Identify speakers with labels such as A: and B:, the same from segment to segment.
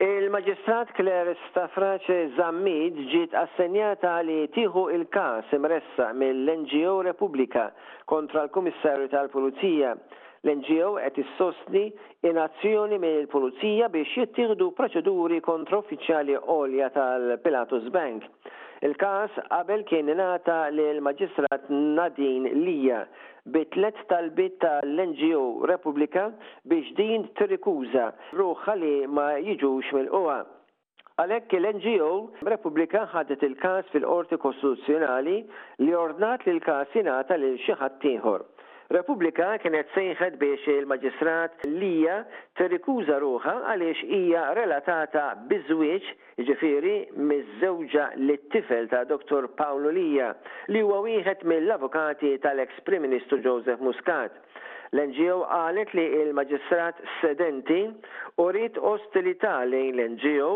A: Il-Maġistrat Claire Stafrace Zammit ġiet assenjata li tieħu l-każ imressaq mill-NGO Repubblika kontra l-Kummissarju tal-Pulizija. L-NGO qed issostni in azzjoni mill-Pulizija biex jittieħdu proċeduri kontra uffiċjali għolja tal-Pilatus Bank. Il-każ qabel kien ingħata lill-Maġistrat Nadine Lia bi tliet talbiet ta' l-NGO Repubblika biex din tirrikuża ruħha li ma jiġux milqugħa Għalhekk il-NGO Repubblika ħadet il-każ fil-Qorti Kostituzzjonali li ordnat li l-każ jingħata lil xi ħadd ieħor. Repubblika kienet sejħet biex il-Maġistrat Lia tirrikuża ruħha għaliex hija relatata biż-żwieġ, jiġifieri miżżewġa lit-tifel ta' Dottor Paolo Lia, li huwa wieħed mill-avukati tal-eks Prim Ministru Joseph Muscat. L-NGO qalet li l-Maġistrat sedenti uriet ostilità lejn l-NGO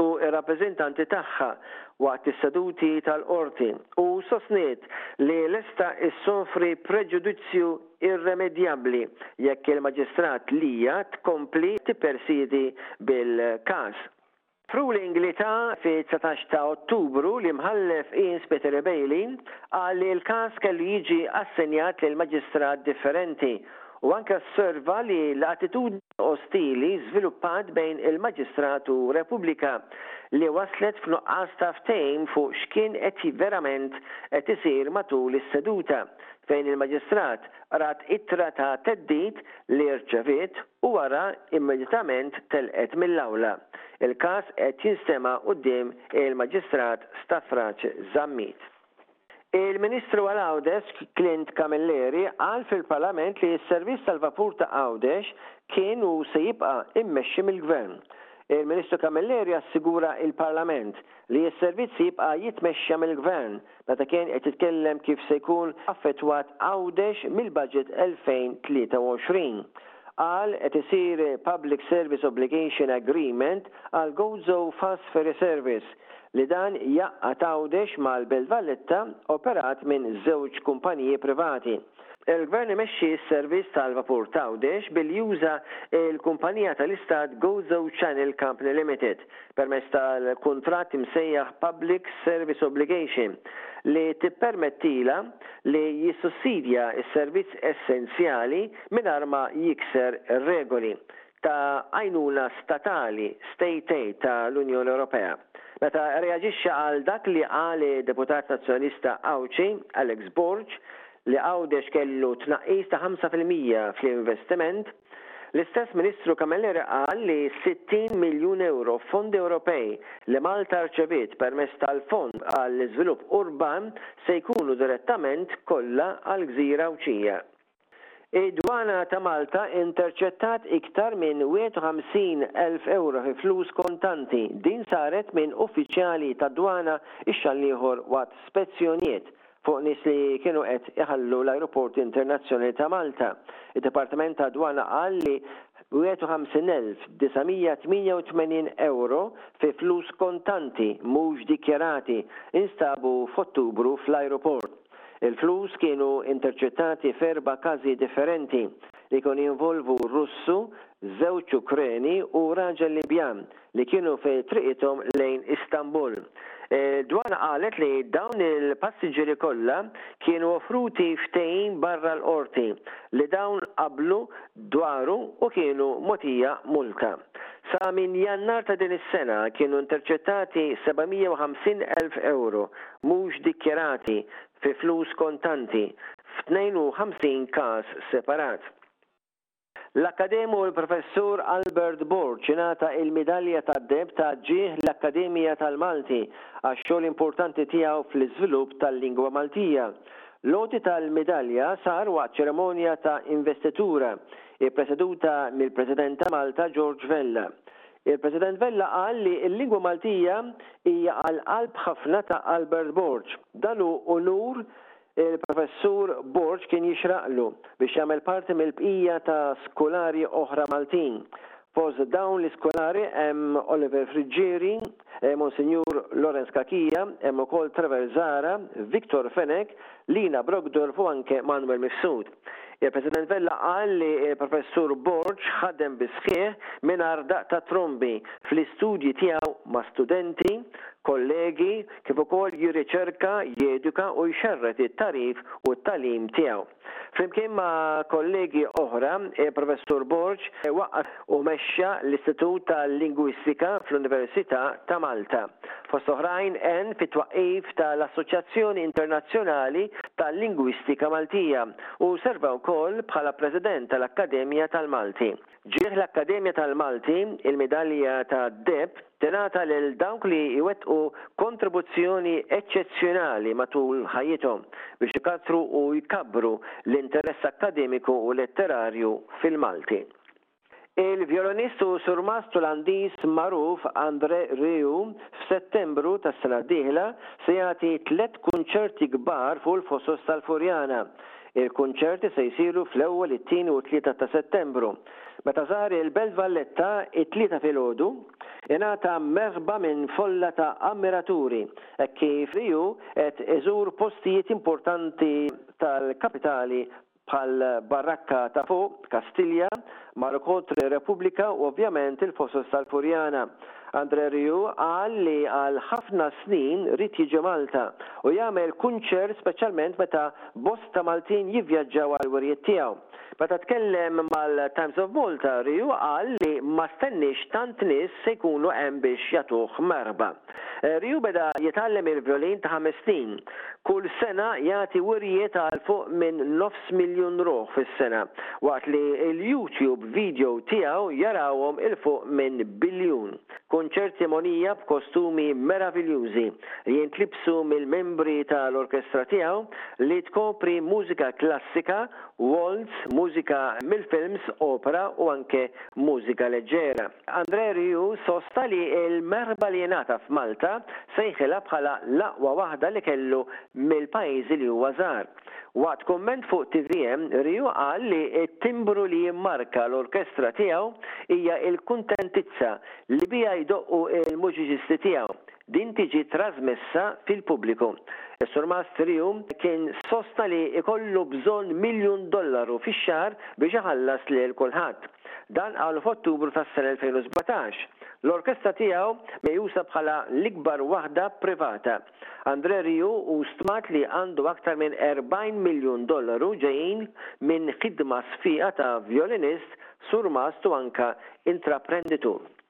A: u r-rappreżentanti tagħha waqt is-seduti tal-Qorti u sostniet li lesta issofri preġudizzju irremedjabbli jekk il-Maġistrat Lia tkompli tippersidi bil-każ. F'ruling li ta fi dsatax ta' Ottubru, l-Imħallef Ian Spiteri Bailey qal li l-każ kellu jiġi assenjat lil maġistrat differenti u anke osserva li l-attitudni ostili żviluppat bejn il-maġistrat u Repubblika li wasslet f'nuqqas ta' ftehim fuq x'kien qed verament qed isir matul is-seduta fejn il-maġistrat qrat ittra ta' theddid li rċeviet u wara immedjatament telqet mill-awla. Il-każ qed jinstema' quddiem il-Maġistrat Stafrace Zammit. Il-Ministru għal Għawdex, Clint Camilleri, qal fil-Parlament li s-servizz tal-vapur ta' Għawdex kien u se jibqa' immexxi mill-Gvern. Il-Ministru Camilleri assigura il-Parlament li s-servizz jibqa' jitmexxa mill-Gvern L-Atakern qed jitkellem kif se jkun affettwat Għawdex mill-Budget 2023. Qal qed isir Public Service Obligation Agreement għal Gozo Fast Ferry Service li dan jgħaqqad Għawdex mal-Belt Valletta operat minn żewġ kumpaniji privati. Il-Gvern imexxi s-servizz tal-vapur t'Għawdex billi juża l-kumpanija tal-Istat Gozo Channel Company Limited. permezz tal-kuntratt imsejjaħ Public Service Obligation, li tippermettilha li jissussidja s-servizz essenzjali mingħajr ma jikser ir-regoli ta' għajnuna statali, state aid, ta' l-Unjoni Ewropea. Meta rreaġixxa għal dak li qal id-deputat Nazzjonalista Għawdxi, Alex Borg, li Għawdex kellu tnaqqis ta' ħamsa fil-mija fl-investiment, L-istess Ministru Camilleri qal li 60 miljun ewro f'fondi Ewropej li Malta rċeviet permezz tal-Fond għall-Iżvilupp Urban se jkunu direttament kollha għall-gżira Għawdxija. Id-Dwana ta' Malta interċettat iktar minn 51 elf ewro fi flus kontanti. Din saret minn uffiċjali tad-Dwana x-xahar l-ieħor waqt spezzjonijiet. fuq nies li kienu qed iħallu l-Ajruport Internazzjonali ta' Malta. Id-Dipartiment tad-Dwana qal li 51,988 ewro fi flus kontanti mhux dikjarati instabu f'Ottubru fl-ajruport. Il-flus kienu interċettati f'erba' każi differenti li kienu jinvolvu Russu, żewġ Ukreni u raġel Libjan, li kienu fi triqithom lejn Istanbul. Dwana qalet li dawn il-passiġġieri kollha kienu offruti ftehim barra l-Qorti li dawn qablu dwaru u kienu mogħtija multa. Sa minn Jannar ta' din is-sena kienu interċettati 750 elf ewro mhux dikjarati fi flus kontanti f'52 każ separat. L-akkademiu u l-professur Albert Borg ingħata il-Midalja tad-Deheb ta' ġieħ l-Akkademija tal-Malti għax-xogħol importanti tiegħu fl-iżvilupp tal-lingwa Maltija. L-għoti tal-midalja sar waqt ċerimonja ta' investitura ppreseduta mill-President ta' Malta George Vella. Il-President Vella qal li l-lingwa Maltija hija għall-qalb ħafna ta' Albert Borg. Dan hu unur Il-Professur Borg kien jixraqlu biex jagħmel parti mill-bqija ta' skolari oħra Maltin. Fost dawn l-iskolari hemm Oliver Friggieri, Monsinjur Lawrence Cachia, hemm ukoll Trevor Zahra, Victor Fenech, Lina Brockdorff u anke Manuel Mifsud. Il-President Vella qal li l-Professur Borg ħadem bis-sħiħ mingħajr daqq ta' trombi fl-istudji tiegħu ma' studenti, kollegi kif ukoll jirriċerka, jeduka u jxerred it-tagħrif u t-tagħlim tiegħu. Flimkien ma' kollegi oħra, il-Professur Borg waqqa' Hu mexxa l-Istitut tal-Lingwistika fl-Università ta' Malta. Fost oħrajn għen fit-twaqqif tal-Assoċjazzjoni Internazzjonali tal-Lingwistika Maltija u serva wkoll bħala President tal-Akkademja tal-Malti. Ġieħ l-Akkademja tal-Malti, il-Midalja tad-Deheb tingħata lil dawk li jwettqu kontribuzzjoni eċċezzjonali matul ħajjithom biex ikattru u jkabbru l-interess akkademiku u letterarju fil-Malti. Il-vjolonist u surmast Olandiż magħruf André Rieu f'Settembru tas-sena d-dieħla se jagħti tliet kunċerti kbar fuq il-fosos tal-Furjana. Il-kunċerti se jsiru fl-ewwel, it-tieni u t-tlieta ta' Settembru. Meta żar il-Belt Valletta t-Tlieta filgħodu, ingħata merħba minn folla ta' ammiraturi hekk kif Rieu qed iżur postijiet importanti tal-kapitali bħal Barrakka ta' Fuq, Kastilja, Marokotre, Repubblika u ovvjament il-Fosos tal-Furjana. Andre Rieu qal li għal ħafna snin ried jiġi Malta u jagħmel kunċert speċjalment meta bosta Maltin jivvjaġġaw għall-wirjiet tiegħu. Meta tkellem mal-Times of Malta, Rieu qal li ma stenniex tant nies se jkunu hemm biex jagħtuh merħba. Ryu beda jitgħallem il-vjolin ta' ħames snin. Kull sena jagħti wirjiet għal fuq minn nofs miljun ruħ fis-sena, waqt li l-YouTube video tiegħu jarawhom 'il fuq minn biljun. Kunċerti mogħnija b'kostumi meraviljużi li jintlibsu mill-membri ta' l-orkestra tiegħu li tkopri mużika klassika, waltz, mużika mill-films, opera u anke mużika leġġera. André Rieu sostna li l-merħba li jingħata f'Malta se jħilha bħala l-aqwa waħda li kellu mill-pajjiżi li huwa żar. Waqt kumment fuq tvm, Rieu qal li t-timbru li jimmarka l-orkestra tiegħu hija l-kuntentizza li biha jdoqqu l-muġiċisti tiegħu, din tiġi trażmessa fil-pubbliku. Is-Surmastri hu kien sostna li jkollu bżonn miljun dollaru fix-xahar biex iħallas lil kulħadd. Dan qalu f'Ottubru tas-sena 2017. L-orkestra tiegħu meqjusa bħala l-ikbar waħda privata. Andre Rieu hu stmat li għandu aktar minn 40 miljun dollaru ġejjin minn ħidma sfieqa ta' vjolinist, surmast u anke intraprenditur.